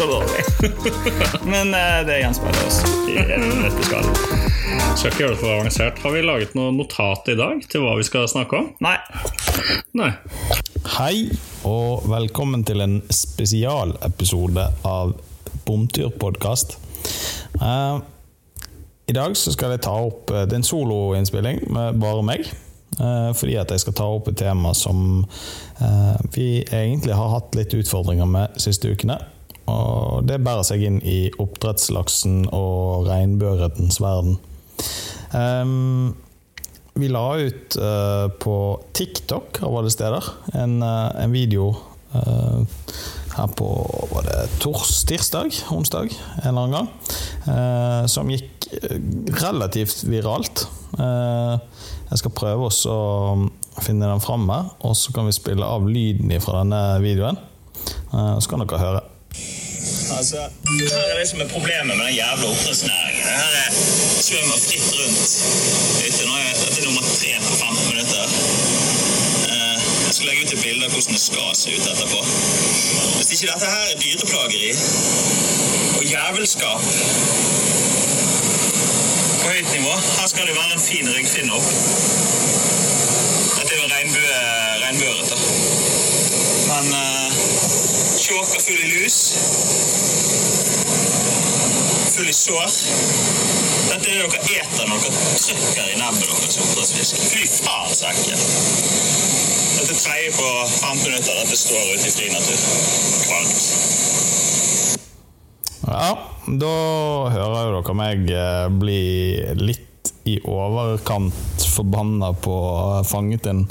Det er så dårlig. men uh, det gjenspeiler oss i dette skallet. Skal ikke gjøre det for avansert. Har vi laget noe notat i dag til hva vi skal snakke om? Nei. Nei. Hei, og velkommen til en spesialepisode av Bomturpodkast. Uh, I dag så skal jeg ta opp uh, Det er en soloinnspilling med bare meg. eh, fordi at jeg skal ta opp et tema som eh, vi egentlig har hatt litt utfordringer med siste ukene. Og det bærer seg inn i oppdrettslaksen og regnbueørretens verden. Um, vi la ut uh, på TikTok av alle steder en, uh, en video uh, her på var det tors, tirsdag, onsdag, en eller annen gang, som gikk relativt viralt. Jeg skal prøve også å finne den fram her, og så kan vi spille av lyden fra denne videoen. Så kan dere høre. Altså, her er det som er problemet med den jævla oppdrettsnæringen. Det her er svømmer fritt rundt ute. Nå er dette er nummer tre på 15 minutter. Eh, Jeg skal legge ut et bilde av hvordan det skal se ut etterpå. Hvis ikke dette her er dyreplageri og jævelskap på høyt nivå Her skal det være en fin ryggfinne opp. Dette er jo regnbue, regnbueørret. Men uh, tjåka full i lus full i sår. Dette er det dere eter når dere trykker i nebbet deres oppdrettsfisk. Fy faen, så ekkelt. Dette er tredje på 15 minutter. Dette står ute i fri natur. Kvalmt. Ja, da hører jo dere meg eh, bli litt i overkant forbanna på fanget en,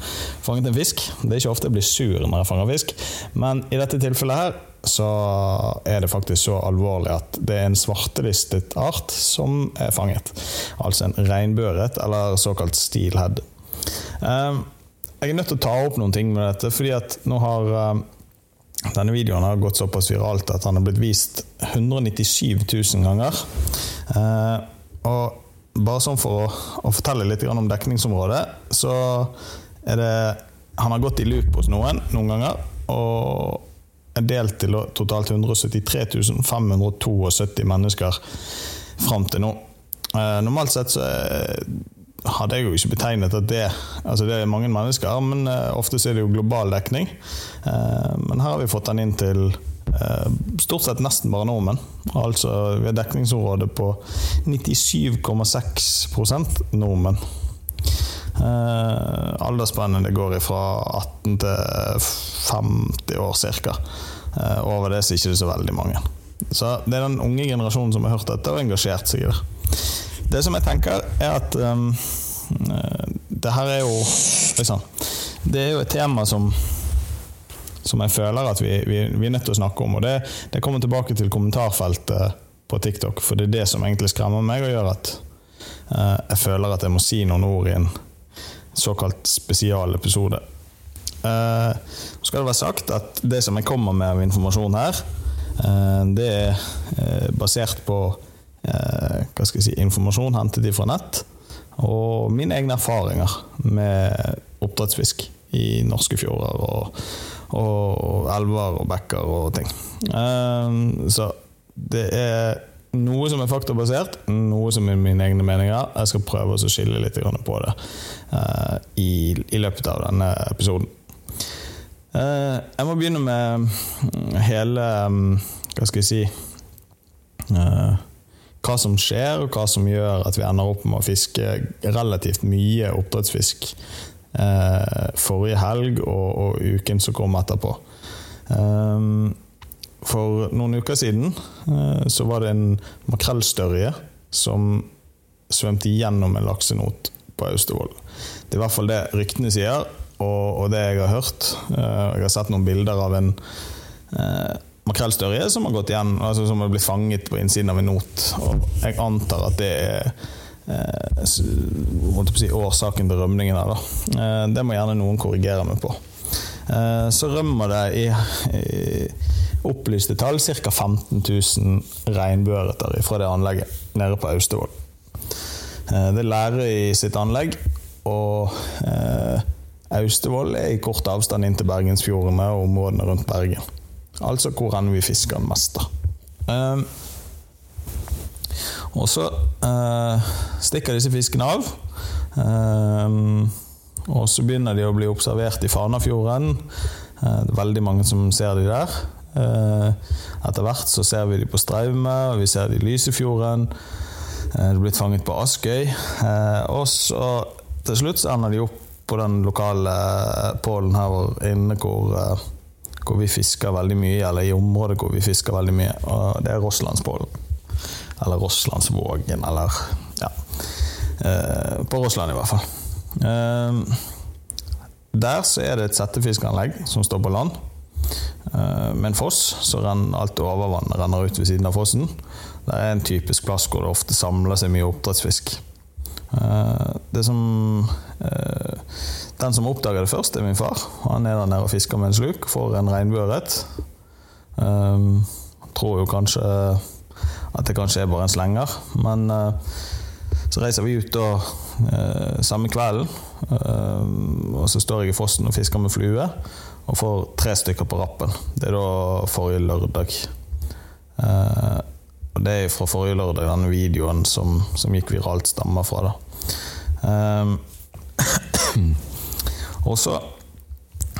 fanget en fisk. Det er ikke ofte jeg blir sur når jeg fanger fisk, men i dette tilfellet her så er det faktisk så alvorlig at det er en svartelistet art som er fanget. Altså en regnbueørret, eller såkalt steelhead. Eh, Jeg er nødt til å ta opp noen ting med dette, fordi at nå har eh, denne videoen har gått såpass viralt at han har blitt vist 197 000 ganger. Eh, og bare sånn for å, å fortelle litt om dekningsområdet, så er det Han har gått i loop hos noen noen ganger, og er delt til totalt 173 572 mennesker fram til nå. Eh, normalt sett så er hadde jeg jo ikke betegnet at det Altså det er mange mennesker, men eh, ofte er det jo global dekning. Eh, men her har vi fått den inn til eh, stort sett nesten bare nordmenn. Altså vi har dekningsområde på 97,6 nordmenn. Eh, aldersspennet det går fra 18 til 50 år ca. Eh, over det så er det ikke så veldig mange. Så det er den unge generasjonen som har hørt dette og engasjert seg i det. Det som jeg tenker, er at um, det her er jo liksom, Det er jo et tema som som jeg føler at vi, vi, vi er nødt til å snakke om. Og det, det kommer tilbake til kommentarfeltet på TikTok, for det er det som egentlig skremmer meg og gjør at uh, jeg føler at jeg må si noen ord i en såkalt spesialepisode. Uh, så skal det være sagt at det som jeg kommer med av informasjon her, uh, det er uh, basert på hva skal jeg si, informasjon hentet fra nett, og mine egne erfaringer med oppdrettsfisk i norske fjorder og, og elver og bekker og ting. så det er noe som er faktabasert, noe som er mine egne meninger. Jeg skal prøve å skille litt på det i, i løpet av denne episoden. Jeg må begynne med hele Hva skal jeg si Hva som skjer, og hva som gjør at vi ender opp med å fiske relativt mye oppdrettsfisk forrige helg og, og uken som kom etterpå. For noen uker siden så var det en makrellstørje som svømte gjennom en laksenot på Austevoll. Det er i hvert fall det ryktene sier, og, og det jeg har hørt. Jeg har sett noen bilder av en makrellstørje som har gått igjen, altså som har blitt fanget på innsiden av en not. Og jeg antar at det er eh, si, årsaken til rømningen her. Da. Eh, det må gjerne noen korrigere meg på. Eh, så rømmer det i, i opplyste tall ca. 15 000 regnbueørreter fra det anlegget nede på Austevoll. Det er Lære i sitt anlegg, og Austevoll er i kort avstand inn til Bergensfjordene og områdene rundt Bergen. Altså hvor enn vi fisker mest, da. Og så eh, stikker disse fiskene av. Eh, og så begynner de å bli observert i Fanafjorden. Eh, det er veldig mange som ser de der. Eh, etter hvert så ser vi de på Straume, og vi ser de i Lysefjorden. Det er blitt fanget på Askøy. Og så til slutt så ender de opp på den lokale pålen her inne hvor, hvor vi fisker veldig mye, eller i området hvor vi fisker veldig mye. Og det er Rosslandspålen. Eller Rosslandsvågen, eller ja. Eh, på Rossland i hvert fall. Eh, der så er det et settefiskanlegg som står på land. Eh, med en foss, så renner alt overvannet renner ut ved siden av fossen. Det er en typisk plass hvor det ofte samler seg mye oppdrettsfisk. Det som Den som oppdager det først, er min far. Han er der nede og fisker med en sluk, får en regnbueørret. Tror jo kanskje at det kanskje er bare en slenger, men eh, så reiser vi ut da eh, samme kvelden, eh, og så står jeg i fossen og fisker med flue, og får tre stykker på rappen. Det er da forrige lørdag. Og det er fra forrige lørdag denne videoen som, som gikk viralt, stammer fra. da. Og så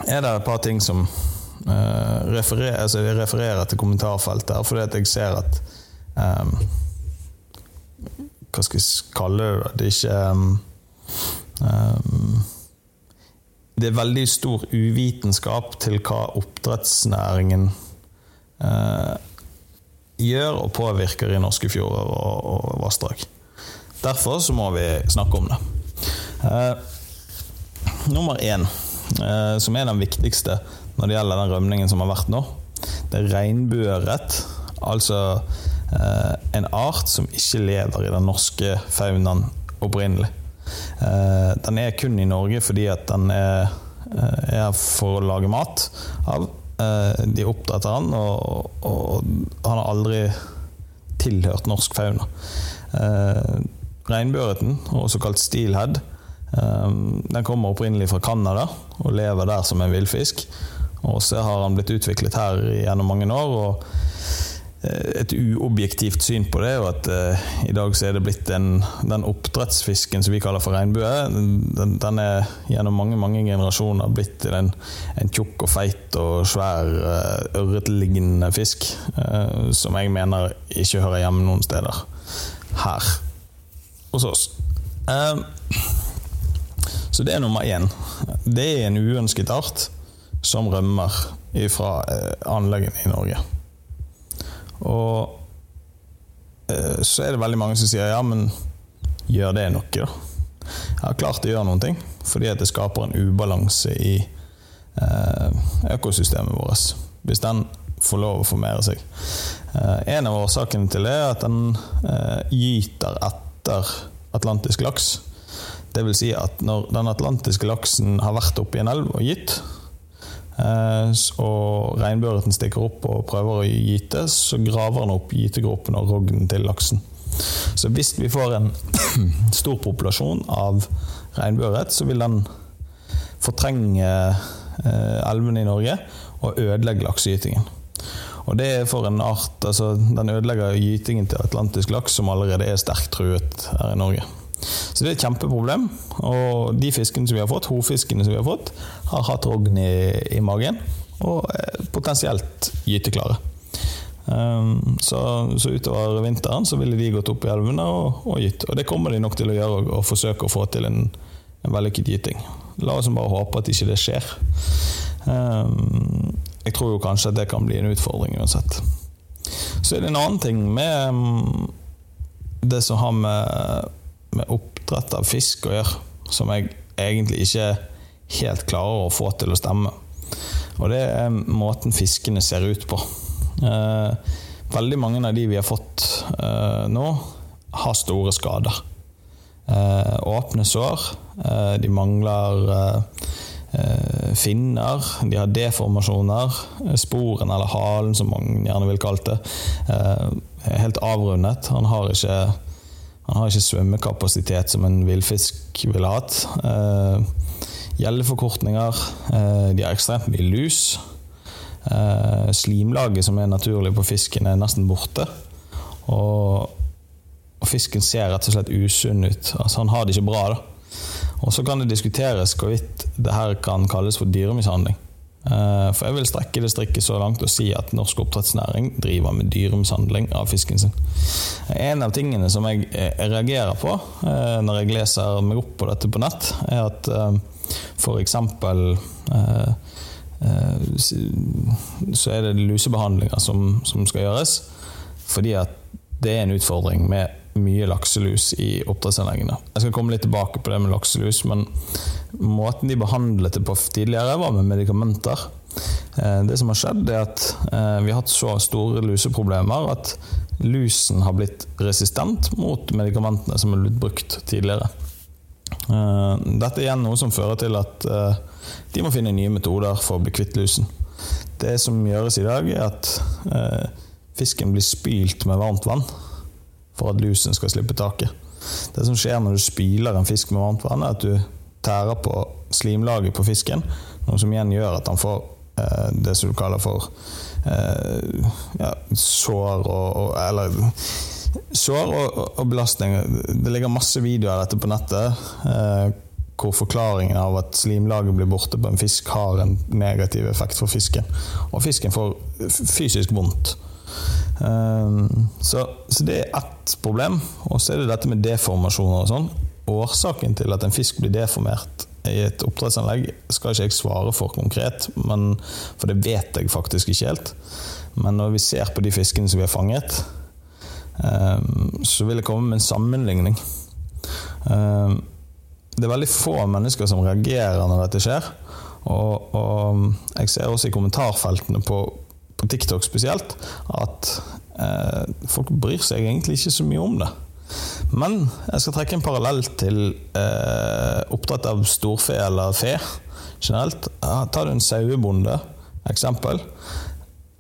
er det et par ting som refererer, altså jeg refererer til kommentarfeltet her, fordi jeg ser at ehm, Hva skal vi kalle det? Det er ikke um, Det er veldig stor uvitenskap til hva oppdrettsnæringen uh, gjør og påvirker i norske fjorder og, og vassdrag. Derfor så må vi snakke om det. Uh, nummer én, uh, som er den viktigste når det gjelder den rømningen som har vært nå, det er regnbueørret. Altså eh, en art som ikke lever i den norske faunaen opprinnelig. Eh, den er kun i Norge fordi at den er, eh, er for å lage mat av. Eh, de oppdretter den, og, og han har aldri tilhørt norsk fauna. Eh, Regnbueørreten, også kalt steelhead, eh, den kommer opprinnelig fra Canada og lever der som en villfisk. Og så har han blitt utviklet her gjennom mange år. og eh, et uobjektivt syn på det, og at eh, i dag så er det blitt en, den oppdrettsfisken som vi kaller for regnbue, den, den er gjennom mange mange generasjoner blitt til en, en tjukk og feit og svær uh, ørretlignende fisk, eh, som jeg mener ikke hører hjemme noen steder her hos oss. Eh, så det er nummer én. Det er en uønsket art som rømmer fra anleggene i Norge. Og eh, så er det veldig mange som sier ja, men gjør det noe, da? Jeg har klart å gjøre noen ting, fordi at det skaper en ubalanse i eh, økosystemet vårt. Hvis den får lov å formere seg. Eh, en av årsakene til det er at den eh, gyter etter atlantisk laks. Det vil si at når den atlantiske laksen har vært oppe i en elv og gitt, og regnbueørreten stikker opp og prøver å gyte, så graver den opp gytegropen og rognen til laksen. Så hvis vi får en stor populasjon av regnbueørret, så vil den fortrenge eh, elvene i Norge og ødelegge laksegytingen. Og det er for en art, altså Den ødelegger gytingen til atlantisk laks, som allerede er sterkt truet her i Norge. Så det er et kjempeproblem. Og de fiskene som vi har fått, hovfiskene som vi har fått, har hatt rogn i, i magen og er potensielt gyteklare. Um, så, så utover vinteren så ville de gått opp i elvene og, og gytt. Og det kommer de nok til å gjøre, og, og forsøke å få til en, en vellykket gyting. La oss bare håpe at ikke det skjer. Um, jeg tror jo kanskje at det kan bli en utfordring uansett. Så er det en annen ting med um, det som har med, med oppdrett av fisk å gjøre, som jeg egentlig ikke helt klarer å få til å stemme. Og det er måten fiskene ser ut på. Eh, veldig mange av de vi har fått eh, nå, har store skader. Eh, åpne sår. Eh, de mangler eh, eh, finner. De har deformasjoner. Sporen, eller halen, som mange gjerne vil kalle det, er helt avrundet. Han har ikke han har ikke svømmekapasitet som en villfisk ville hatt. Eh, Gjeldeforkortninger. Eh, de har ekstremt mye lus. Eh, slimlaget som er naturlig på fisken, er nesten borte. Og, og fisken ser rett og slett usunn ut. Altså Han har det ikke bra. da. Og så kan det diskuteres hvorvidt det her kan kalles for dyremishandling. Eh, For jeg vil strekke det strikket så langt og si at norsk oppdrettsnæring driver med dyremishandling av fisken sin. En av tingene som jeg eh, reagerer på eh, når jeg leser meg opp på dette på nett, er at for eksempel eh, eh, s- så er det lusebehandlinger som skal gjøres, fordi at det er en utfordring med mye lakselus i oppdrettsanleggene. Jeg skal komme litt tilbake på det med lakselus, men måten de behandlet det på tidligere, var med medikamenter. Eh, Det som har skjedd, er at eh, vi har hatt så store luseproblemer at lusen har blitt resistent mot medikamentene som er blitt brukt tidligere. Eh, Dette er igjen noe som fører til at de må finne nye metoder for å bli kvitt lusen. Det som gjøres i dag, er at fisken blir spylt med varmt vann for at lusen skal slippe taket. Det som skjer når du spyler en fisk med varmt vann, er at du tærer på slimlaget på fisken, noe som igjen gjør at han får eh, det som du kaller for eh, ja, sår og, og Eller sår og, og, belastning. Det ligger masse videoer av dette på nettet. Eh, hvor forklaringen av at slimlaget blir borte på en fisk har en negativ effekt for fisken. Og fisken får fysisk vondt. Um, så, så det er ett problem. Og så er det dette med deformasjoner og sånn. Årsaken til at en fisk blir deformert i et oppdrettsanlegg, skal ikke jeg svare for konkret, men, for det vet jeg faktisk ikke helt. Men når vi ser på de fiskene som vi har fanget, um, så vil jeg komme med en sammenligning. Um, det er veldig få mennesker som reagerer når dette skjer. Og, og jeg ser også i kommentarfeltene på, på TikTok spesielt at eh, folk bryr seg egentlig ikke så mye om det. Men jeg skal trekke en parallell til eh, oppdrett av storfe eller fe generelt. Tar du en sauebonde, eksempel,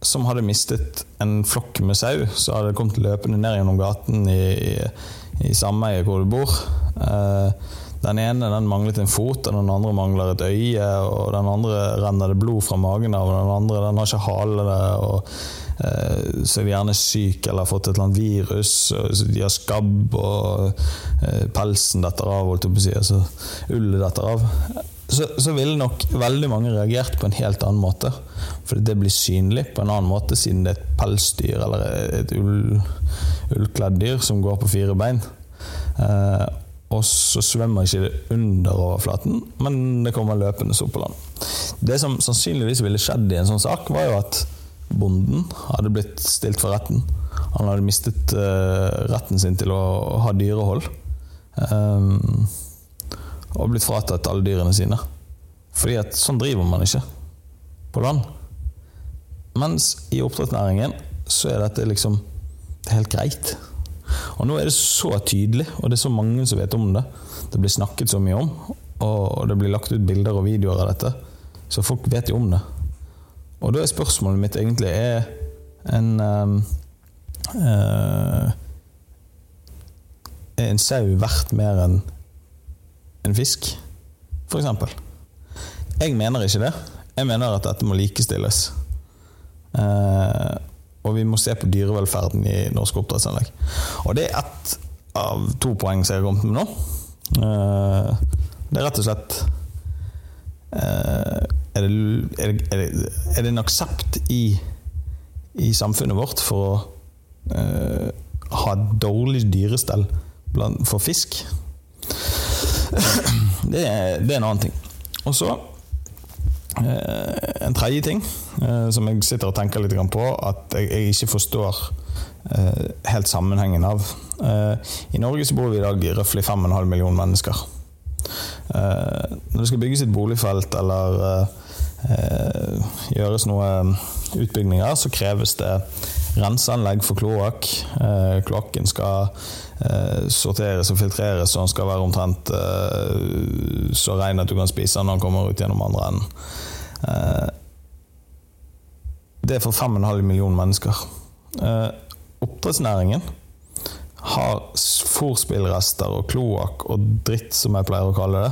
som hadde mistet en flokk med sau, så hadde det kommet løpende ned gjennom gaten i, i, i sameiet hvor du bor. Eh, den ene den manglet en fot, og den andre mangler et øye, og den andre renner det blod fra magen av, og den andre den har ikke hale, og eh, så er de gjerne syke eller har fått et eller annet virus, de har skabb, og eh, pelsen detter av, holdt jeg på å si, altså ullet detter av. Så, så ville nok veldig mange reagert på en helt annen måte. Fordi det blir synlig på en annen måte, siden det er et pelsdyr eller et ull, ullkledd dyr som går på fire bein. Eh, og så svømmer ikke det under overflaten, men det kommer løpende opp på land. Det som sannsynligvis ville skjedd i en sånn sak, var jo at bonden hadde blitt stilt for retten. Han hadde mistet eh, retten sin til å ha dyrehold. Um, og blitt fratatt alle dyrene sine. Fordi at sånn driver man ikke på land. Mens i oppdrettsnæringen så er dette liksom Det er helt greit. Og nå er det så tydelig, og det er så mange som vet om det. Det blir snakket så mye om, og det blir lagt ut bilder og videoer av dette. Så folk vet jo om det. Og da er spørsmålet mitt egentlig er en um, uh, Er en sau verdt mer enn en fisk, for eksempel? Jeg mener ikke det. Jeg mener at dette må likestilles. Uh, og vi må se på dyrevelferden i norske oppdrettsanlegg. Og det er ett av to poeng som jeg har kommet med nå. Uh, det er rett og slett uh, er, det, er, det, er, det, en aksept i, i samfunnet vårt for å uh, ha dårlig dyrestell for fisk? det, er, en annen ting. Og så Eh, en tredje ting eh, som jeg sitter og tenker litt på, at jeg, ikke forstår eh, helt sammenhengen av. Eh, I Norge så bor vi i dag røftlig 5,5 millioner mennesker. Eh, når det skal bygges et boligfelt eller eh, eh, gjøres noe utbygninger, så kreves det renseanlegg for kloakk. Eh, kloakken skal eh, sorteres og filtreres, så den skal være omtrent eh, så ren at du kan spise den når den kommer ut gjennom andre enden. Eh, det er for 5,5 millioner mennesker. Eh, oppdrettsnæringen har fòrspillrester og kloakk og dritt, som jeg pleier å kalle det,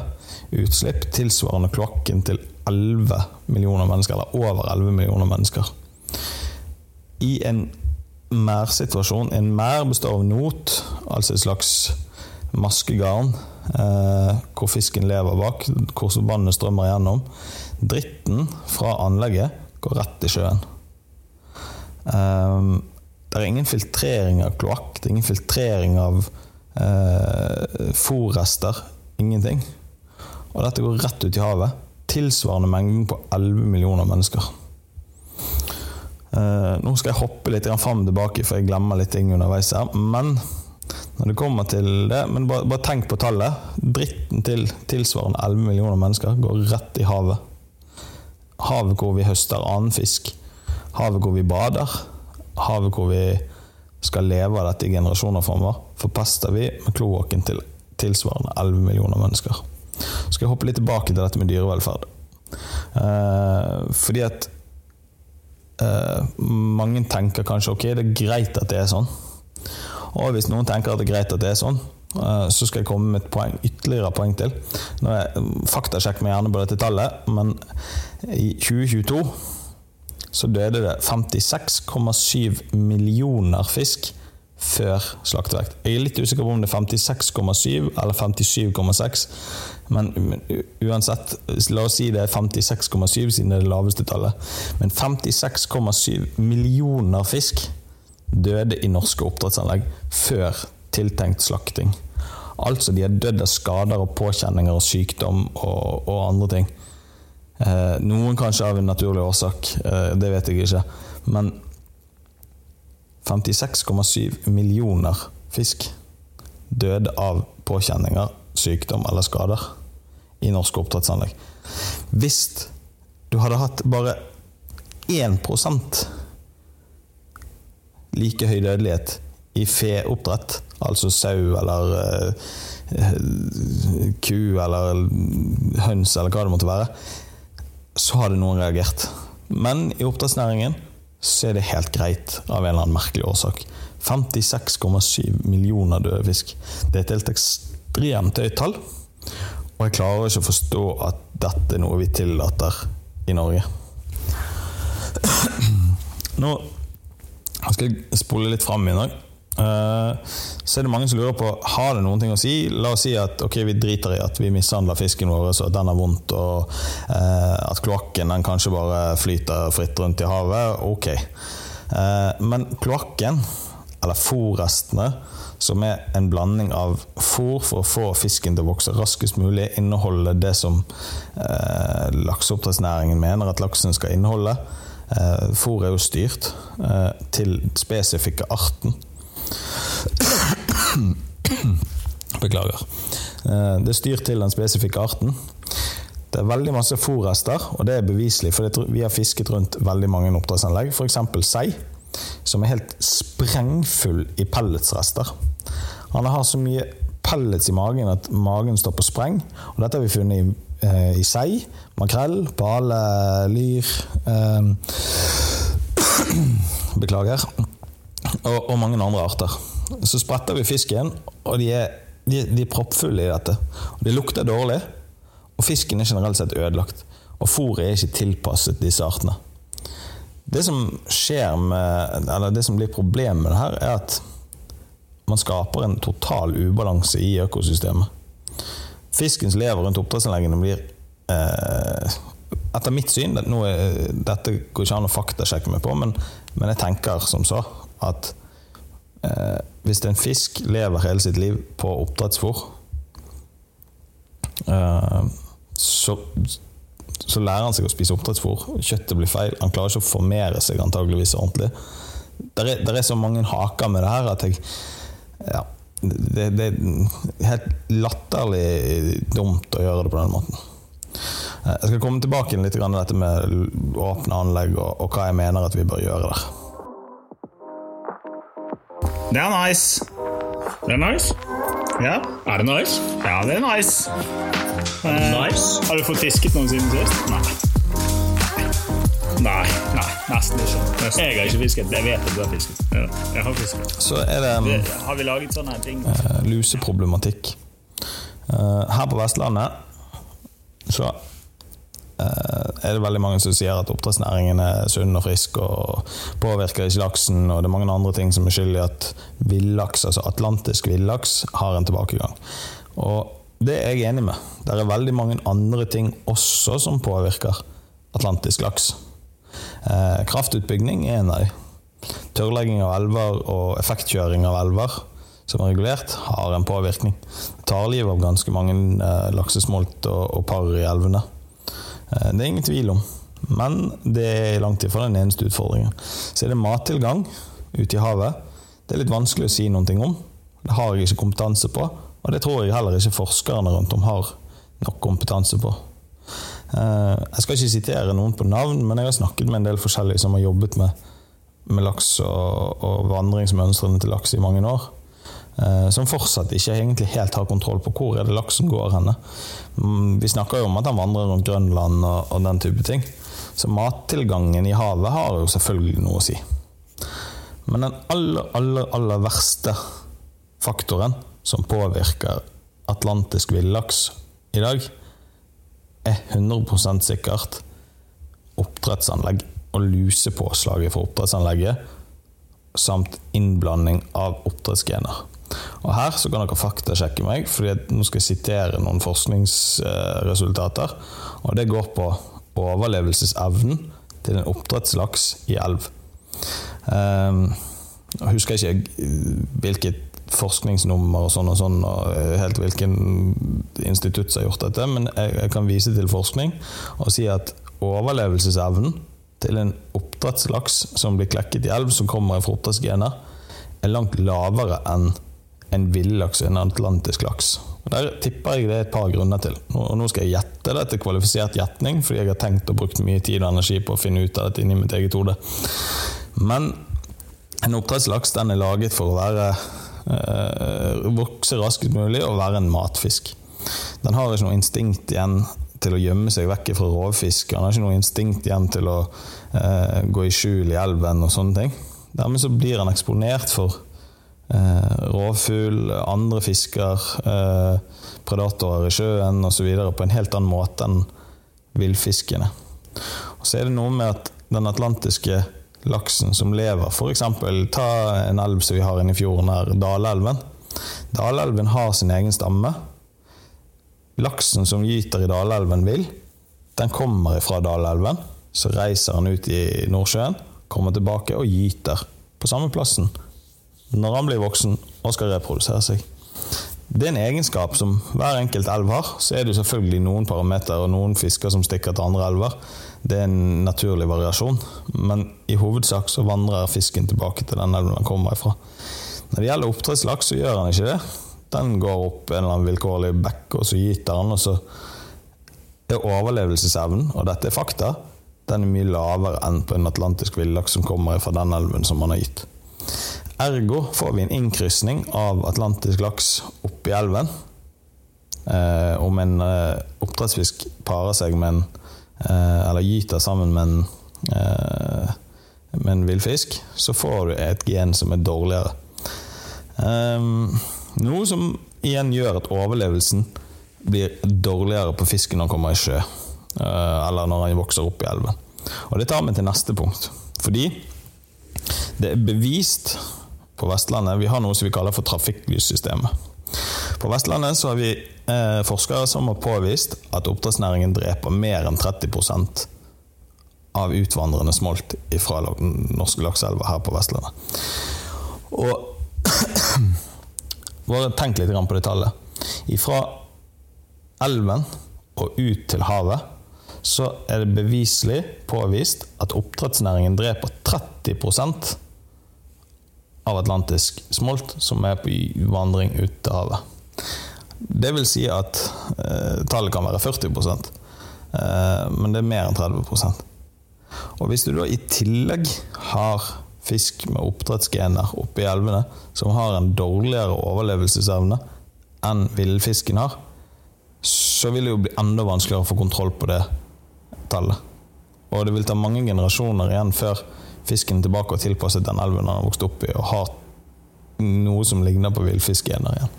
utslipp tilsvarende kloakken til 11 millioner mennesker, eller over 11 millioner mennesker. I en mærsituasjon En mær består av not, altså et slags maskegarn, eh, hvor fisken lever bak, hvor vannet strømmer igjennom. Dritten fra anlegget går rett i sjøen. Um, det er ingen filtrering av kloakk, det er ingen filtrering av eh, fòrrester. Ingenting. Og dette går rett ut i havet. Tilsvarende mengden på 11 millioner mennesker. Eh, nå skal jeg hoppe litt fram og tilbake, for jeg glemmer litt ting underveis her. Men når det kommer til det Men bare, bare tenk på tallet. Dritten til tilsvarende 11 millioner mennesker går rett i havet. Havet hvor vi høster annen fisk. Havet hvor vi bader havet hvor vi skal leve av dette i generasjoner framover, forpester vi med kloakken til tilsvarende 11 millioner mennesker. Så skal jeg hoppe litt tilbake til dette med dyrevelferd. Eh, fordi at eh, mange tenker kanskje ok, det er greit at det er sånn. Og hvis noen tenker at det er greit at det er sånn, så skal jeg komme med et poeng, ytterligere poeng til. Nå er Faktasjekk meg gjerne på dette tallet, men i 2022 så døde det 56,7 millioner fisk før slaktevekt. Jeg er litt usikker på om det er 56,7 eller 57,6, men uansett, la oss si det er 56,7 siden det er det laveste tallet. Men 56,7 millioner fisk døde i norske oppdrettsanlegg før tiltenkt slakting. Altså de har dødd av skader og påkjenninger og sykdom og, og andre ting. Eh, noen kanskje av en naturlig årsak, eh, det vet jeg ikke. Men 56,7 millioner fisk døde av påkjenninger, sykdom eller skader i norske oppdrettsanlegg. Hvis du hadde hatt bare 1 like høy dødelighet i feoppdrett, altså sau eller uh, ku eller høns eller hva det måtte være, så hadde noen reagert. Men i oppdrettsnæringen så er det helt greit av en eller annen merkelig årsak. 56,7 millioner døde fisk. Det er et helt ekstremt høyt tall. Og jeg klarer ikke å forstå at dette er noe vi tillater i Norge. Nå skal jeg spole litt fram i dag. Eh, så er det mange som lurer på har det noen ting å si. La oss si at ok, vi driter i at vi mishandler fisken vår, så at den har vondt, og uh, at kloakken den kanskje bare flyter fritt rundt i havet. Ok. Uh, men kloakken, eller fòrrestene, som er en blanding av fôr for å få fisken til å vokse raskest mulig, inneholde det som uh, lakseoppdrettsnæringen mener at laksen skal inneholde. Uh, fôr er jo styrt til spesifikke arten. Beklager. Eh, det er styrt til den spesifikke arten. Det er veldig masse fòrrester, og det er beviselig, for vi har fisket rundt veldig mange oppdrettsanlegg. F.eks. sei, som er helt sprengfull i pelletsrester. Han har så mye pellets i magen at magen står på spreng. Og dette har vi funnet i, eh, i sei, makrell, bale, lyr eh, Beklager og, og, mange andre arter. Så spretter vi fisken, og de er, de, de er proppfulle i dette. Og de lukter dårlig, og fisken er generelt sett ødelagt. Og fôret er ikke tilpasset disse artene. Det som skjer med, eller det som blir problemet med det her, er at man skaper en total ubalanse i økosystemet. Fisken som lever rundt oppdrettsanleggene, blir eh, Etter mitt syn det, er, Dette går ikke an å faktasjekke meg på, men, men jeg tenker som så at eh, hvis en fisk lever hele sitt liv på oppdrettsfôr, eh, så, så, lærer han seg å spise oppdrettsfôr. Kjøttet blir feil. Han klarer ikke å formere seg antageligvis ordentlig. Det er, er, så mange haker med det her at jeg ja, det, det, er helt latterlig dumt å gjøre det på den måten. Eh, Jeg skal komme tilbake litt til dette med åpne anlegg og, og hva jeg mener at vi bør gjøre der. Det er nice. Det er nice. Ja, Er det nice? ja det er nice. Eh, Nice. Har du fått fisket noen siden sist? Nei. Nei. Nei, nesten ikke. Nesten. Jeg har ikke fisket. Jeg vet at du har fisket. Ja, jeg har fisket. Så er det um, Det- Har vi laget sånne ting? Uh, luseproblematikk. Uh, Her på Vestlandet så er det veldig mange som sier at oppdrettsnæringen er sunn og frisk og påvirker ikke laksen, og det er mange andre ting som er skyld i at villaks, altså atlantisk villaks, har en tilbakegang. Og det er jeg enig med. Det er veldig mange andre ting også som påvirker atlantisk laks. Eh, kraftutbygging er en av dem. Tørrlegging av elver og effektkjøring av elver som er regulert, har en påvirkning. Tar livet av ganske mange eh, laksesmolt og, og par i elvene. Eh, det er ingen tvil om. Men det er langt ifra den eneste utfordringen. Så er det mattilgang ute i havet. Det er litt vanskelig å si noe om. Det har jeg ikke kompetanse på, og det tror jeg heller ikke forskerne rundt om har nok kompetanse på. Eh, Jeg skal ikke sitere noen på navn, men jeg har snakket med en del forskjellige som har jobbet med, med laks og, og vandringsmønstrene til laks i mange år. Eh, Som fortsatt ikke egentlig helt har kontroll på hvor er det laksen går henne. Mm, Vi snakker jo om at han vandrer rundt Grønland og, og den type ting. Så mattilgangen i havet har jo selvfølgelig noe å si. Men den aller, aller, aller verste faktoren som påvirker atlantisk villaks i dag, er 100% sikkert oppdrettsanlegg og lusepåslaget for oppdrettsanlegget, samt innblanding av oppdrettsgener. Og Her så kan dere faktasjekke meg, fordi nå skal jeg sitere noen forskningsresultater. Og Det går på overlevelsesevnen til en oppdrettslaks i elv. Um, jeg husker ikke hvilket forskningsnummer og sånn og sånn, og helt hvilken institutt som har gjort dette, men jeg, jeg kan vise til forskning og si at overlevelsesevnen til en oppdrettslaks som blir klekket i elv, som kommer fra oppdrettsgener, er langt lavere enn en villaks en atlantisk laks. Og Der tipper jeg det er et par grunner til. Og nå skal jeg gjette det til kvalifisert gjetning, fordi jeg har tenkt og brukt mye tid og energi på å finne ut av dette inni mitt eget hode. Men en oppdrettslaks den er laget for å være øh, vokse raskest mulig og være en matfisk. Den har ikke noe instinkt igjen til å gjemme seg vekk fra rovfisk. Den har ikke noe instinkt igjen til å øh, gå i skjul i elven og sånne ting. Dermed så blir han eksponert for rovfugl, andre fisker, eh, predatorer i sjøen osv. på en helt annen måte enn villfiskene. Så er det noe med at den atlantiske laksen som lever F.eks. ta en elv som vi har inne i fjorden her, Dalelven. Dalelven har sin egen stamme. Laksen som gyter i Dalelven vil, den kommer fra Dalelven. Så reiser han ut i Nordsjøen, kommer tilbake og gyter på samme plassen når han blir voksen og skal reprodusere seg. Det er en egenskap som hver enkelt elv har. Så er det jo selvfølgelig noen parametere og noen fisker som stikker til andre elver. Det er en naturlig variasjon, men i hovedsak så vandrer fisken tilbake til den elven den kommer ifra. Når det gjelder oppdrettslaks, så gjør han ikke det. Den går opp en eller annen vilkårlig bekk, og så gyter han, og så er overlevelsesevnen, og dette er fakta, den er mye lavere enn på en atlantisk villaks som kommer fra den elven som man har gitt. Ergo får vi en innkrysning av atlantisk laks oppi elven. Eh, om en eh, oppdrettsfisk parer seg med en eh, Eller gyter sammen med en, eh, med en villfisk, så får du et gen som er dårligere. Ehm, noe som igjen gjør at overlevelsen blir dårligere på fisken når han kommer i sjø. eh, Eller når han vokser opp i elven. Og det tar meg til neste punkt. Fordi det er bevist på Vestlandet Vi har noe som vi kaller for trafikklyssystemet. På Vestlandet så har vi eh, forskere som har påvist at oppdrettsnæringen dreper mer enn 30% av utvandrende smolt fra norske lakseelver her på Vestlandet. Og bare tenk litt på det tallet. Fra elven og ut til havet så er det beviselig påvist at oppdrettsnæringen dreper 30 av atlantisk smolt som er på vandring ut til havet. Det vil si at eh, tallet kan være 40 Eh, men det er mer enn 30% Og hvis du da i tillegg har fisk med oppdrettsgener oppe i elvene som har en dårligere overlevelsesevne enn villfisken har, så vil det jo bli enda vanskeligere å få kontroll på det tallet. Og det vil ta mange generasjoner igjen før fisken tilbake og tilpasset den elven han har vokst opp i, og har noe som ligner på villfiskgener igjen.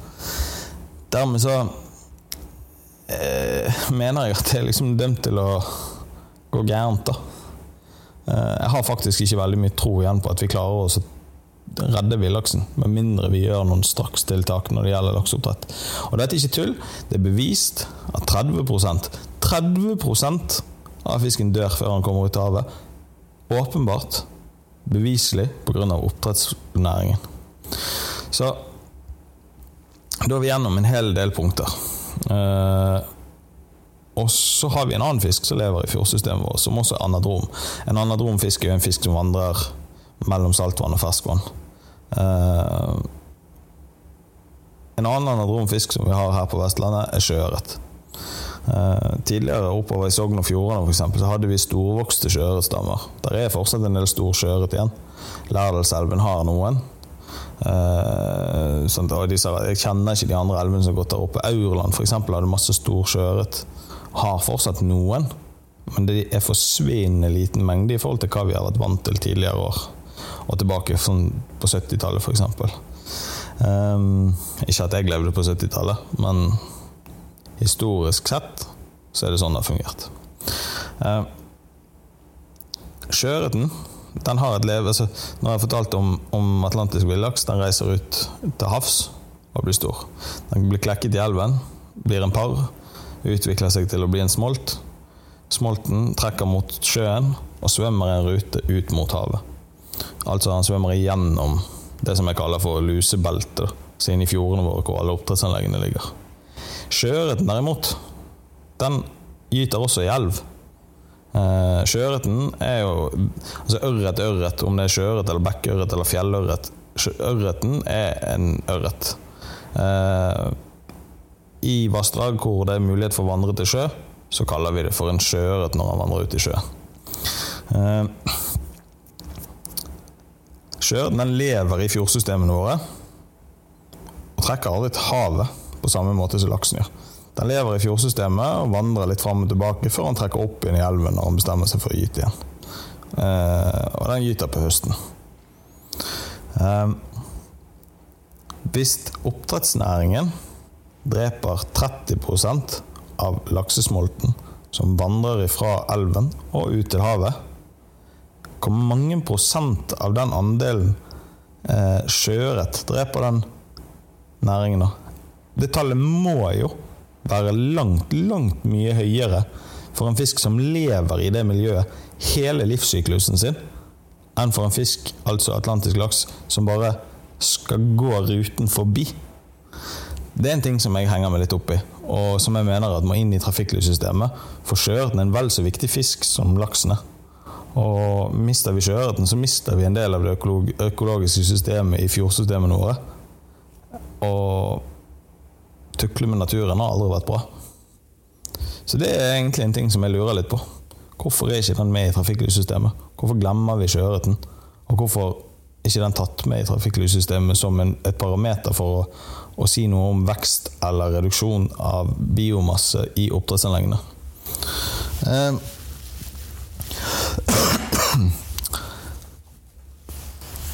Dermed så eh, mener jeg at det er liksom dømt til å gå gærent, da. Eh, jeg har faktisk ikke veldig mye tro igjen på at vi klarer å redde villaksen, med mindre vi gjør noen strakstiltak når det gjelder lakseoppdrett. Og dette er ikke tull. Det er bevist at 30% 30% av fisken dør før han kommer ut av havet. Åpenbart, beviselig, pga. oppdrettsnæringen. Så da er vi gjennom en hel del punkter. Eh, og så har vi en annen fisk som lever i fjordsystemet vårt, som også er anadrom. En anadromfisk er jo en fisk som vandrer mellom saltvann og ferskvann. Eh, en annen anadromfisk som vi har her på Vestlandet, er sjøørret. Uh, tidligere oppover i Sogn og Fjordane for eksempel, så hadde vi storvokste sjøørretstammer. Der er fortsatt en del stor sjøørret igjen. Lærdalselven har noen. Uh, sånn, disse, jeg kjenner ikke de andre elvene som har gått der oppe. Aurland eksempel, hadde masse stor sjøørret har fortsatt noen, men det er forsvinnende liten mengde i forhold til hva vi har vært vant til tidligere år. Og tilbake sånn på 70-tallet, f.eks. Um, ehm, ikke at jeg levde på 70-tallet, men historisk sett så er det sånn det har fungert. Uh, Sjøørreten den har et leve altså, Nå har jeg fortalt om, om atlantisk villaks. Den reiser ut til havs og blir stor. Den blir klekket i elven, blir en par, utvikler seg til å bli en smolt. Smolten trekker mot sjøen og svømmer en rute ut mot havet. Altså han svømmer igjennom det som jeg kaller for lusebeltet, siden i fjordene våre hvor alle oppdrettsanleggene ligger. Sjøørreten derimot, den gyter også i elv. Eh, sjøørreten er jo altså Ørret ørret, om det er sjøørret eller bekkørret eller fjellørret. Ørreten er en ørret. Eh, i vassdrag hvor det er mulighet for å vandre til sjø, så kaller vi det for en sjøørret når han vandrer ut i sjø. Eh, sjøørreten lever i fjordsystemene våre og trekker aldri til havet på samme måte som laksen gjør. Den lever i fjordsystemet og vandrer litt fram og tilbake før han trekker opp inn i elven når han bestemmer seg for å gyte igjen. Eh, og den gyter på høsten. Hvis oppdrettsnæringen dreper 30% av laksesmolten som vandrer fra elven og ut til havet. Hvor mange prosent av den andelen eh, sjøørret dreper den næringen, da? Det tallet må jo være langt, langt mye høyere for en fisk som lever i det miljøet hele livssyklusen sin, enn for en fisk, altså atlantisk laks, som bare skal gå ruten forbi. Det er en ting som jeg henger meg litt opp i, og som jeg mener at må inn i trafikklyssystemet. For sjøørreten er en vel så viktig fisk som laksen er. Og mister vi sjøørreten, så mister vi en del av det økologiske systemet i fjordsystemene våre. Og tukle med naturen har aldri vært bra. Så det er egentlig en ting som jeg lurer litt på. Hvorfor er ikke den med i trafikklyssystemet? Hvorfor glemmer vi sjøørreten? Og hvorfor er ikke den tatt med i trafikklyssystemet som en, et parameter for å å si noe om vekst eller reduksjon av biomasse i oppdrettsanleggene. Eh,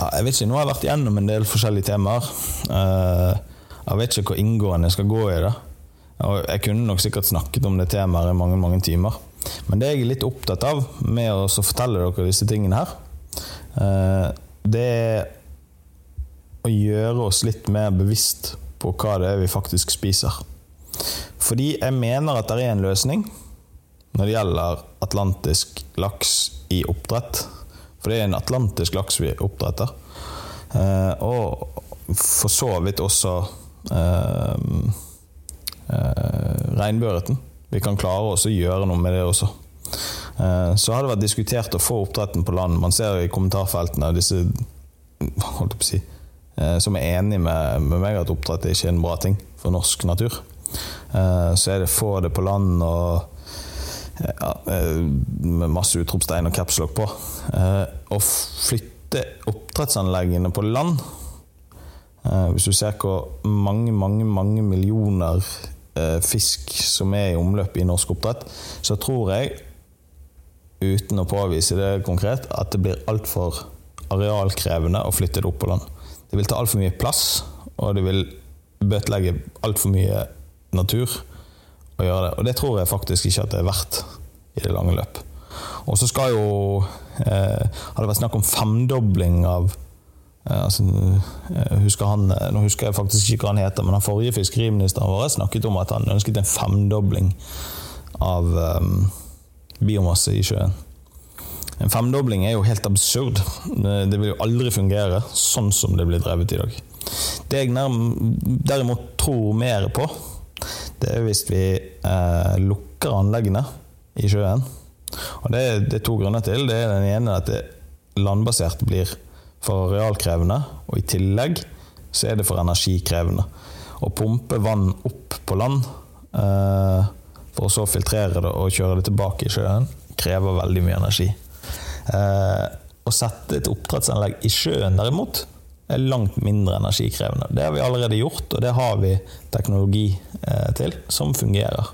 jeg vet ikke, Nå har jeg vært igjennom en del forskjellige temaer. Eh, jeg vet ikke hvor inngående jeg skal gå i det. Jeg kunne nok sikkert snakket om det temaet i mange mange timer. Men det jeg er litt opptatt av med å fortelle dere disse tingene her, eh, det er å gjøre oss litt mer bevisst på hva det er vi faktisk spiser. Fordi jeg mener at det er en løsning når det gjelder atlantisk laks i oppdrett. For det er en atlantisk laks vi oppdretter. Eh, og for så vidt også eh, eh, regnbueørreten. Vi kan klare å gjøre noe med det også. Eh, så har det vært diskutert å få oppdretten på land. Man ser i kommentarfeltene disse si, Eh, som er enig med, med meg at oppdrett er ikke en bra ting for norsk natur. Eh, så er det få det på land og ja, eh, med masse utropstegn og capslock på. Eh, Å flytte oppdrettsanleggene på land eh, Hvis du ser hvor mange, mange, mange millioner eh, fisk som er i omløp i norsk oppdrett, så tror jeg, uten å påvise det konkret, at det blir altfor arealkrevende å flytte det opp på land. Det vil ta altfor mye plass, og det vil bøtelegge altfor mye natur å gjøre det. Og det tror jeg faktisk ikke at det er verdt i det lange løp. Og så skal jo eh, Har det vært snakk om femdobling av eh, altså, eh, husker han, Nå husker jeg faktisk ikke hva han heter, men han forrige fiskeriministeren vår snakket om at han ønsket en femdobling av um, biomasse i sjøen. En femdobling er jo helt absurd. Det vil jo aldri fungere sånn som det blir drevet i dag. Det jeg derimot tror mer på, det er hvis vi eh, lukker anleggene i sjøen. Og det, det er to grunner til. Det er Den ene at det landbasert blir for arealkrevende, og i tillegg så er det for energikrevende. Å pumpe vann opp på land eh, for å så filtrere det og kjøre det tilbake i sjøen, krever veldig mye energi. Eh, å sette et oppdrettsanlegg i sjøen, derimot, er langt mindre energikrevende. Det har vi allerede gjort, og det har vi teknologi eh, til som fungerer.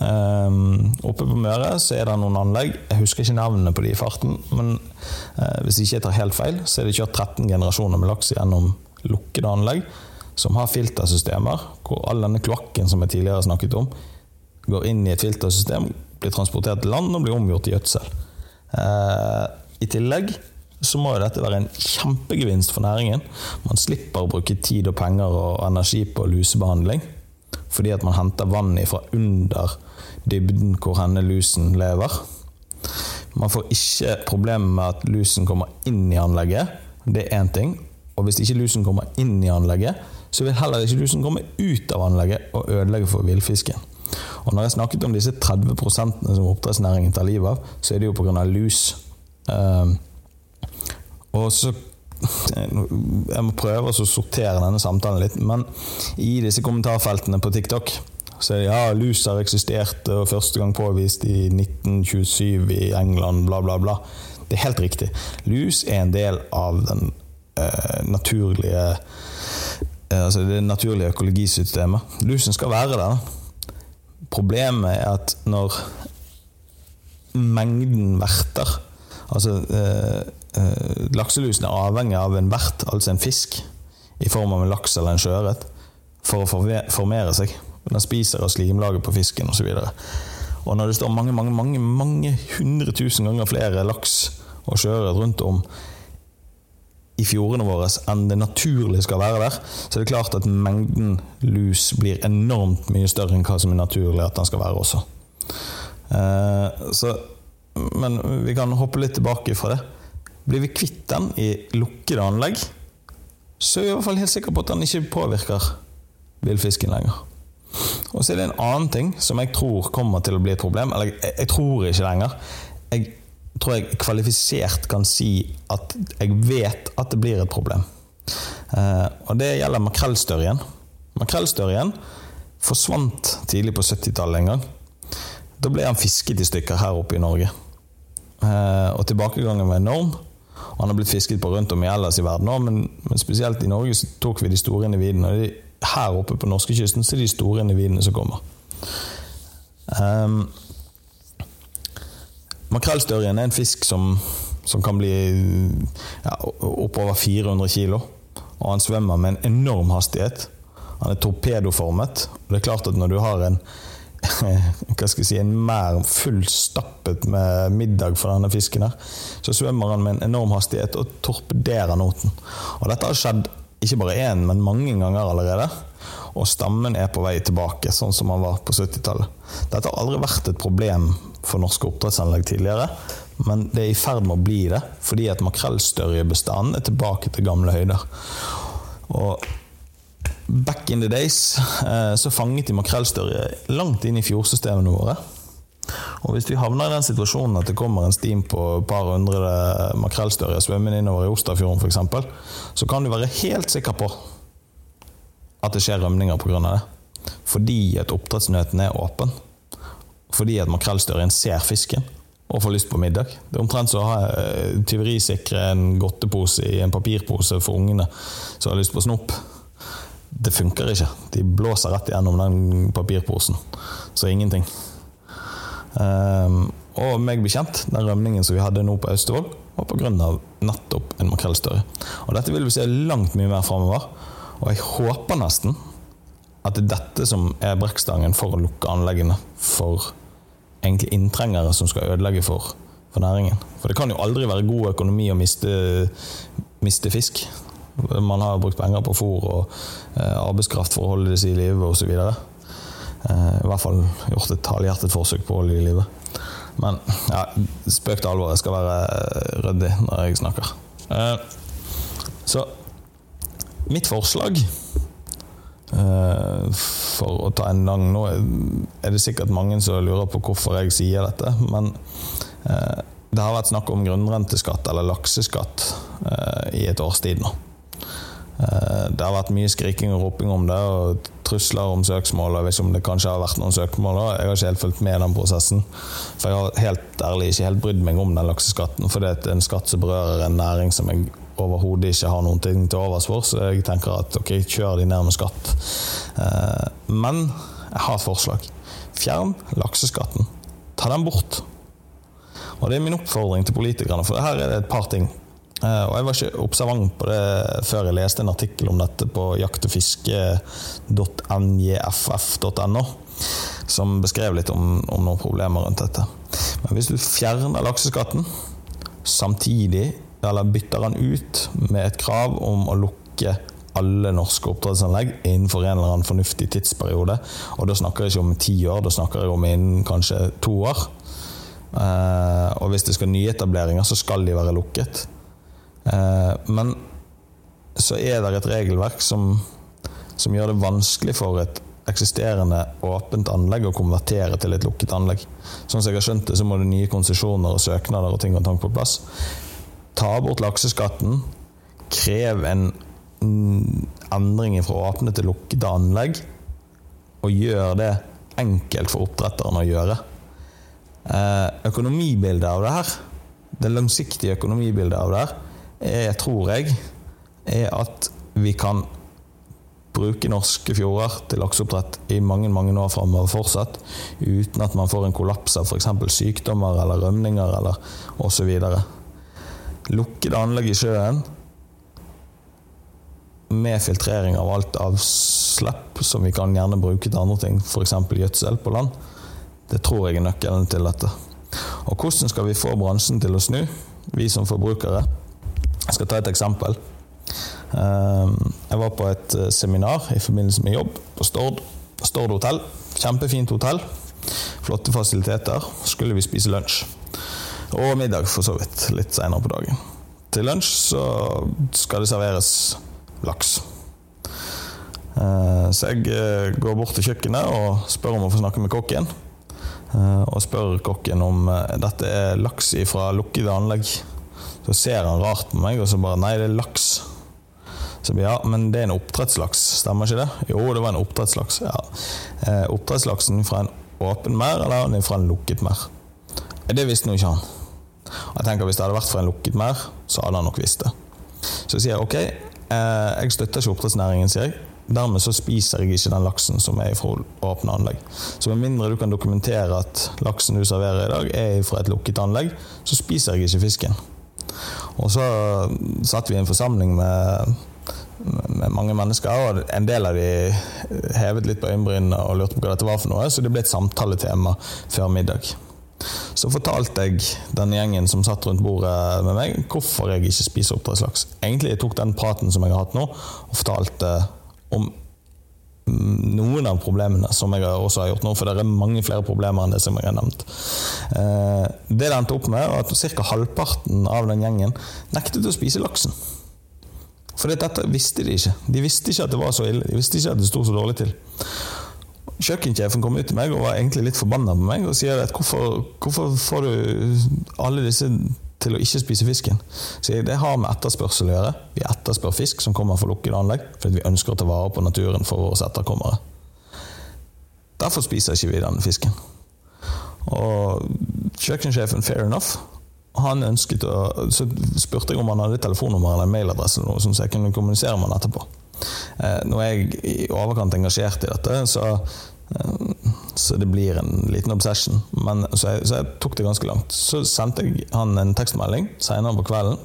Um, oppe på Møre så er det noen anlegg, jeg husker ikke navnene på de i farten, men eh, hvis jeg tar helt feil, så er det kjørt 13 generasjoner med laks gjennom lukkede anlegg som har filtersystemer, hvor all denne kloakken som jeg tidligere snakket om, går inn i et filtersystem, blir transportert til land og blir omgjort til gjødsel. Eh, I tillegg så må jo dette være en kjempegevinst for næringen. Man slipper å bruke tid og penger og energi på lusebehandling, fordi at man henter vann fra under dybden hvor henne lusen lever. Man får ikke problemer med at lusen kommer inn i anlegget. Det er én ting. Og hvis ikke lusen kommer inn i anlegget, så vil heller ikke lusen komme ut av anlegget og ødelegge for villfisken. Og når jeg snakket om disse 30% som oppdrettsnæringen tar livet av, så er det jo pga. lus. Uh, og så Jeg må prøve å sortere denne samtalen litt, men i disse kommentarfeltene på TikTok så er det ja, lus har eksistert og første gang påvist i 1927 i England, bla, bla, bla. Det er helt riktig. Lus er en del av den eh, naturlige eh, Altså det naturlige økologisystemet. Lusen skal være der. Problemet er at når mengden verter Altså eh, Lakselusen er avhengig av en vert, altså en fisk, i form av en laks eller en sjøørret, for å formere seg. Den spiser av slimlaget på fisken osv. Og, og når det står mange mange, mange, mange hundre tusen ganger flere laks og sjøørret rundt om i fjordene våre enn det naturlig skal være der, så er det klart at mengden lus blir enormt mye større enn hva som er naturlig at den skal være også. Eh, så, men vi kan hoppe litt tilbake fra det. Blir vi kvitt den i lukkede anlegg, så er vi i hvert fall helt sikker på at den ikke påvirker villfisken lenger. Og så er det en annen ting som jeg tror kommer til å bli et problem. Eller jeg, jeg tror ikke lenger. Jeg tror jeg kvalifisert kan si at jeg vet at det blir et problem. Eh, og det gjelder makrellstørjen. Makrellstørjen forsvant tidlig på 70-tallet en gang. Da ble han fisket i stykker her oppe i Norge. Eh, og tilbakegangen var enorm. Og han har blitt fisket på rundt om i ellers i verden òg, men, men, spesielt i Norge så tok vi de store individene. Og de, her oppe på norskekysten så er de store individene som kommer. Um, Makrellstørjen er en fisk som, som kan bli ja, oppover 400 kilo. Og han svømmer med en enorm hastighet. Han er torpedoformet. Og det er klart at når du har en hva skal jeg si, en mer fullstappet med middag for denne fisken, her, så svømmer han med en enorm hastighet og torpederer noten. Og dette har skjedd ikke bare én, men mange ganger allerede. Og stammen er på vei tilbake, sånn som han var på 70-tallet. Dette har aldri vært et problem for norske oppdrettsanlegg tidligere, men det er i ferd med å bli det, fordi at makrellstørjebestanden er tilbake til gamle høyder. Og Back in the days eh, så fanget de makrellstørje langt inn i fjordsystemene våre. Og Hvis vi havner i den situasjonen at det kommer en stim på et par hundre makrellstørje svømmende innover i Ostafjorden f.eks., så kan du være helt sikker på at det skjer rømninger pga. det. Fordi at oppdrettsnøten er åpen. fordi at makrellstørjen ser fisken og får lyst på middag. Det er omtrent som å ha eh, tyverisikre en godtepose i en papirpose for ungene som har lyst på snop. Det funker ikke. De blåser rett igjennom den papirposen. Så ingenting. Um, og meg bekjent, den rømningen som vi hadde nå på Austevoll, var pga. nettopp en makrellstørje. Og dette vil vi se langt mye mer framover. Og jeg håper nesten at det er dette som er brekkstangen for å lukke anleggene for egentlig inntrengere som skal ødelegge for, for, næringen. For det kan jo aldri være god økonomi å miste, miste fisk. Man har brukt penger på fôr og eh, arbeidskraft for å holde disse i live osv. Eh, I hvert fall gjort et halvhjertet forsøk på å holde i live. Men ja, spøk til alvor. Jeg skal være ryddig når jeg snakker. Eh, så mitt forslag Eh, for å ta en lang Nå er det sikkert mange som lurer på hvorfor jeg sier dette, men eh, det har vært snakk om grunnrenteskatt eller lakseskatt eh, i et års tid nå. Det har vært mye skriking og roping om det, og trusler om søksmål. Jeg vet ikke om det kanskje har vært noen søksmål. Jeg har ikke helt fulgt med i den prosessen. For jeg har helt ærlig ikke helt brydd meg om den lakseskatten, for det er en skatt som berører en næring som jeg overhodet ikke har noen ting til overs for, så jeg tenker at ok, kjør de ned med skatt. Eh, men jeg har et forslag. Fjern lakseskatten. Ta den bort. Og det er min oppfordring til politikerne, for her er det et par ting. Eh, og jeg var ikke observant på det før jeg leste en artikkel om dette på jaktefiske.njff.no, som beskrev litt om, om noen problemer rundt dette. Men hvis du fjerner lakseskatten samtidig eller bytter den ut med et krav om å lukke alle norske oppdrettsanlegg innenfor en eller annen fornuftig tidsperiode. Og da snakker jeg ikke om ti år, da snakker jeg om innen kanskje to år. Eh, og hvis det skal nyetableringer, så skal de være lukket. Eh, men så er det et regelverk som, som gjør det vanskelig for et eksisterende åpent anlegg å konvertere til et lukket anlegg. Sånn som jeg har skjønt det, så må det nye konsesjoner og søknader og ting og tank på plass ta bort lakseskatten, krev en endring fra åpne til lukkede anlegg, og gjør det enkelt for oppdretteren å gjøre. Eh, økonomibildet av det her, det langsiktige økonomibildet av det her, er, tror jeg, er at vi kan bruke norske fjorder til lakseoppdrett i mange mange år framover fortsatt, uten at man får en kollaps av f.eks. sykdommer eller rømninger eller osv lukkede anlegg i sjøen med filtrering av alt avslipp, som vi kan gjerne bruke til andre ting, f.eks. gjødsel på land, det tror jeg er nøkkelen til dette. Og hvordan skal vi få bransjen til å snu, vi som forbrukere? Jeg skal ta et eksempel. Ehm, jeg var på et eh, seminar i forbindelse med jobb på Stord, Stord hotell. Kjempefint hotell. Flotte fasiliteter. Skulle vi spise lunsj. Og middag, for så vidt. Litt seinere på dagen. Til lunsj så skal det serveres laks. Eh, så jeg eh, går bort til kjøkkenet og spør om å få snakke med kokken. Eh, og spør kokken om dette er laks fra lukkede anlegg. Så ser han rart på meg, og så bare Nei, det er laks. Så ja, men det er en oppdrettslaks, stemmer ikke det? Jo, det var en oppdrettslaks. Ja. Oppdrettslaksen fra en åpen mer, eller er fra en lukket mer? Det visste nå ikke han. Jeg tenker Hvis det hadde vært fra en lukket mer, så hadde han nok visst det. Så jeg sier ok, eh, jeg støtter ikke oppdrettsnæringen, sier jeg. Dermed så spiser jeg ikke den laksen som er fra åpne anlegg. Så med mindre du kan dokumentere at laksen du serverer i dag er fra et lukket anlegg, så spiser jeg ikke fisken. Og så satt vi i en forsamling med, med mange mennesker, og en del av de hevet litt på øyenbrynene og lurte på hva dette var for noe, så det ble et samtaletema før middag. Så fortalte jeg den gjengen som satt rundt bordet med meg, hvorfor jeg ikke spiser oppdrettslaks. Egentlig jeg tok den praten som jeg har hatt nå, og fortalte om noen av problemene som jeg også har gjort nå, for det er mange flere problemer enn det som jeg har nevnt. Eh, det det endte opp med, var at ca. halvparten av den gjengen nektet å spise laksen. For dette visste de ikke. De visste ikke at det var så ille. De visste ikke at det sto så dårlig til. Kjøkkensjefen kom ut til meg og var egentlig litt forbanna på meg og sier at hvorfor, hvorfor får du alle disse til å ikke spise fisken? Så Det har med etterspørsel å gjøre. Vi etterspør fisk som kommer fra lukkede anlegg, fordi vi ønsker å ta vare på naturen for våre etterkommere. Derfor spiser ikke vi den fisken. Og kjøkkensjefen, fair enough, han ønsket å Så spurte jeg om han hadde telefonnummer eller mailadresse, eller noe, så jeg kunne kommunisere med han etterpå. Eh, nå er jeg i overkant engasjert i dette, så, så det blir en liten obsession. Men, så, jeg, så jeg tok det ganske langt. Så sendte jeg han en tekstmelding senere på kvelden.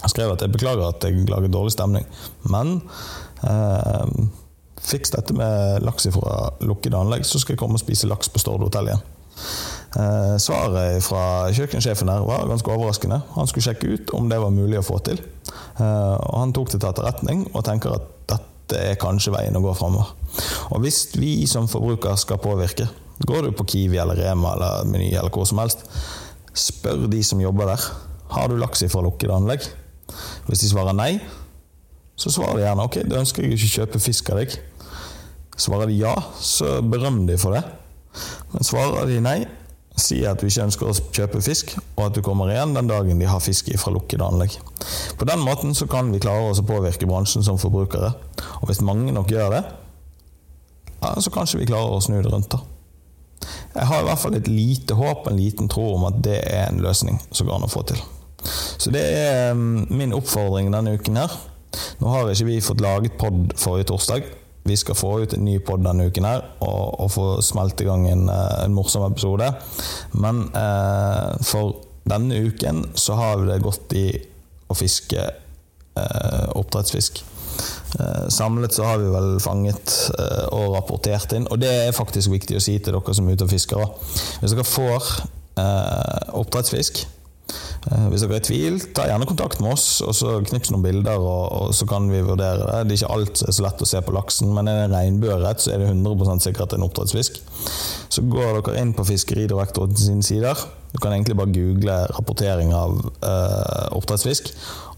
Jeg skrev at jeg beklager at jeg lager dårlig stemning, men eh, fiks dette med laks fra lukkede anlegg, så skal jeg komme og spise laks på Stord hotell igjen. Eh, svaret fra kjøkkensjefen der var ganske overraskende. Han skulle sjekke ut om det var mulig å få til. Eh, og han tok det til etterretning og tenker at dette er kanskje veien å gå framover. Og hvis vi som forbruker skal påvirke, går du på Kiwi eller Rema eller Meny eller hvor som helst, spør de som jobber der. Har du laks fra lukkede anlegg? Hvis de svarer nei, så svarer de gjerne ok, da ønsker jeg ikke kjøpe fisk av deg. Svarer de ja, så berøm de for det. Men svarer de nei, si at du ikke ønsker å kjøpe fisk, og at du kommer igjen den dagen de har fisk fra lukkede anlegg. På den måten så kan vi klare oss å påvirke bransjen som forbrukere. Og hvis mange nok gjør det, ja, så kanskje vi klarer å snu det rundt. da. Jeg har i hvert fall et lite håp, en liten tro om at det er en løsning som går an å få til. Så det er mm, min oppfordring denne uken her. Nå har ikke vi fått laget pod forrige torsdag. Vi skal få ut en ny pod denne uken her og, og få smelt i gang en, eh, en morsom episode. Men eh, for denne uken så har det gått i å fiske eh, oppdrettsfisk. Eh, samlet så har vi vel fanget eh, og rapportert inn, og det er faktisk viktig å si til dere som er ute og fisker. Hvis dere får eh, oppdrettsfisk hvis dere er i tvil, ta gjerne kontakt med oss, og så knips noen bilder, og, og, så kan vi vurdere det. Det er ikke alt så lett å se på laksen, men er det regnbueørret, så er det 100 sikkert er en oppdrettsfisk. Så går dere inn på Fiskeridirektoratet sine sider. Du kan egentlig bare google 'rapportering av eh, oppdrettsfisk',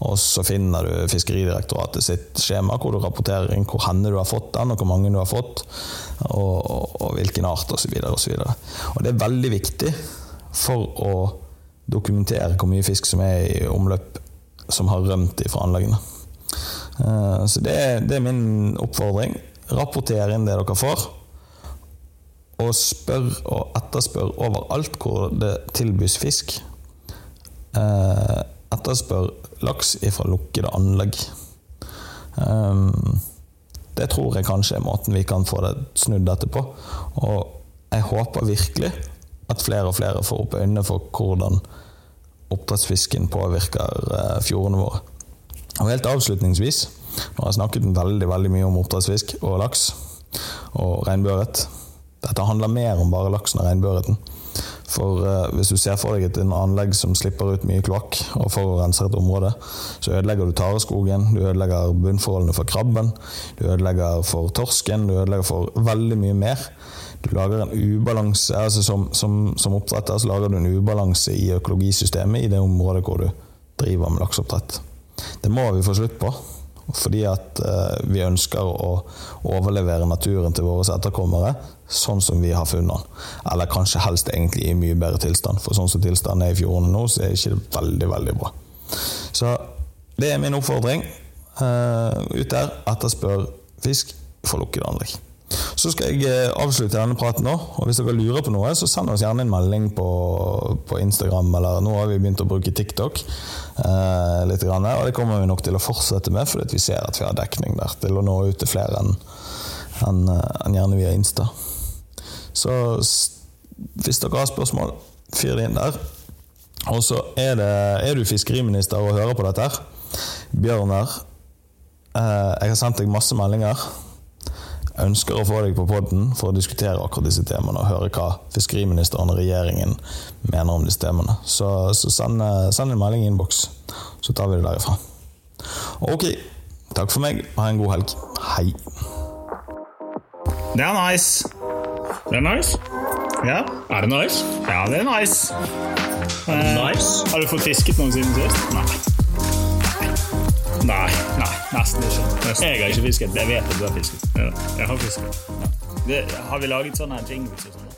og så finner du Fiskeridirektoratet sitt skjema hvor du rapporterer inn hvor henne du har fått den, og hvor mange du har fått, og, og, og hvilken art osv. Og, og det er veldig viktig for å dokumentere hvor mye fisk som er i omløp som har rømt fra anleggene. Eh, så det er, det er min oppfordring. Rapporter inn det dere får. Og spør og etterspør overalt hvor det tilbys fisk. Eh, etterspør laks fra lukkede anlegg. Eh, det tror jeg kanskje er måten vi kan få det snudd dette på. Og jeg håper virkelig at flere og flere får opp øynene for hvordan oppdrettsfisken påvirker eh, fjordene våre. Og Helt avslutningsvis, nå har jeg snakket veldig, veldig mye om oppdrettsfisk og laks og regnbueørret. Dette handler mer om bare laksen og regnbueørreten. For eh, hvis du ser for deg et anlegg som slipper ut mye kloakk og forurenser et område, så ødelegger du tareskogen, du ødelegger bunnforholdene for krabben, du ødelegger for torsken, du ødelegger for veldig mye mer du lager en ubalanse altså som, som, som, oppdretter så lager du en ubalanse i økologisystemet i det området hvor du driver med lakseoppdrett. Det må vi få slutt på. Fordi at uh, vi ønsker å overlevere naturen til våre etterkommere sånn som vi har funnet den. Eller kanskje helst egentlig i mye bedre tilstand. For sånn som tilstanden er i fjordene nå, så er det ikke veldig, veldig bra. Så det er min oppfordring. Uh, ut der, etterspør fisk for lukkede anlegg. Så skal jeg eh, avslutte denne praten nå. Og hvis dere lurer på noe, så send oss gjerne en melding på, på Instagram. Eller nå har vi begynt å bruke TikTok. Eh, litt grann, og det kommer vi nok til å fortsette med, fordi vi ser at vi har dekning der til å nå ut til flere enn en, en gjerne via Insta. Så hvis dere har spørsmål, fyr det inn der. Og så er, er du fiskeriminister og hører på dette her. Bjørn her. Eh, jeg har sendt deg masse meldinger ønsker å få deg på poden for å diskutere akkurat disse temaene og høre hva fiskeriministeren og regjeringen mener om disse temaene. Så, så send, send, en melding i innboks, så tar vi det derifra. Ok, takk for meg. Ha en god helg. Hei. Det er nice. Det er nice? Ja. Er det nice? Ja, det er nice. Nice? Har du fått fisket noen siden sist? Nei. Nei. Nei, nesten ikke. Nesten. Jeg har ikke fisket. Jeg vet at du har fisket. Ja, jeg har fisket. Det, har vi laget sånne jingles og sånn?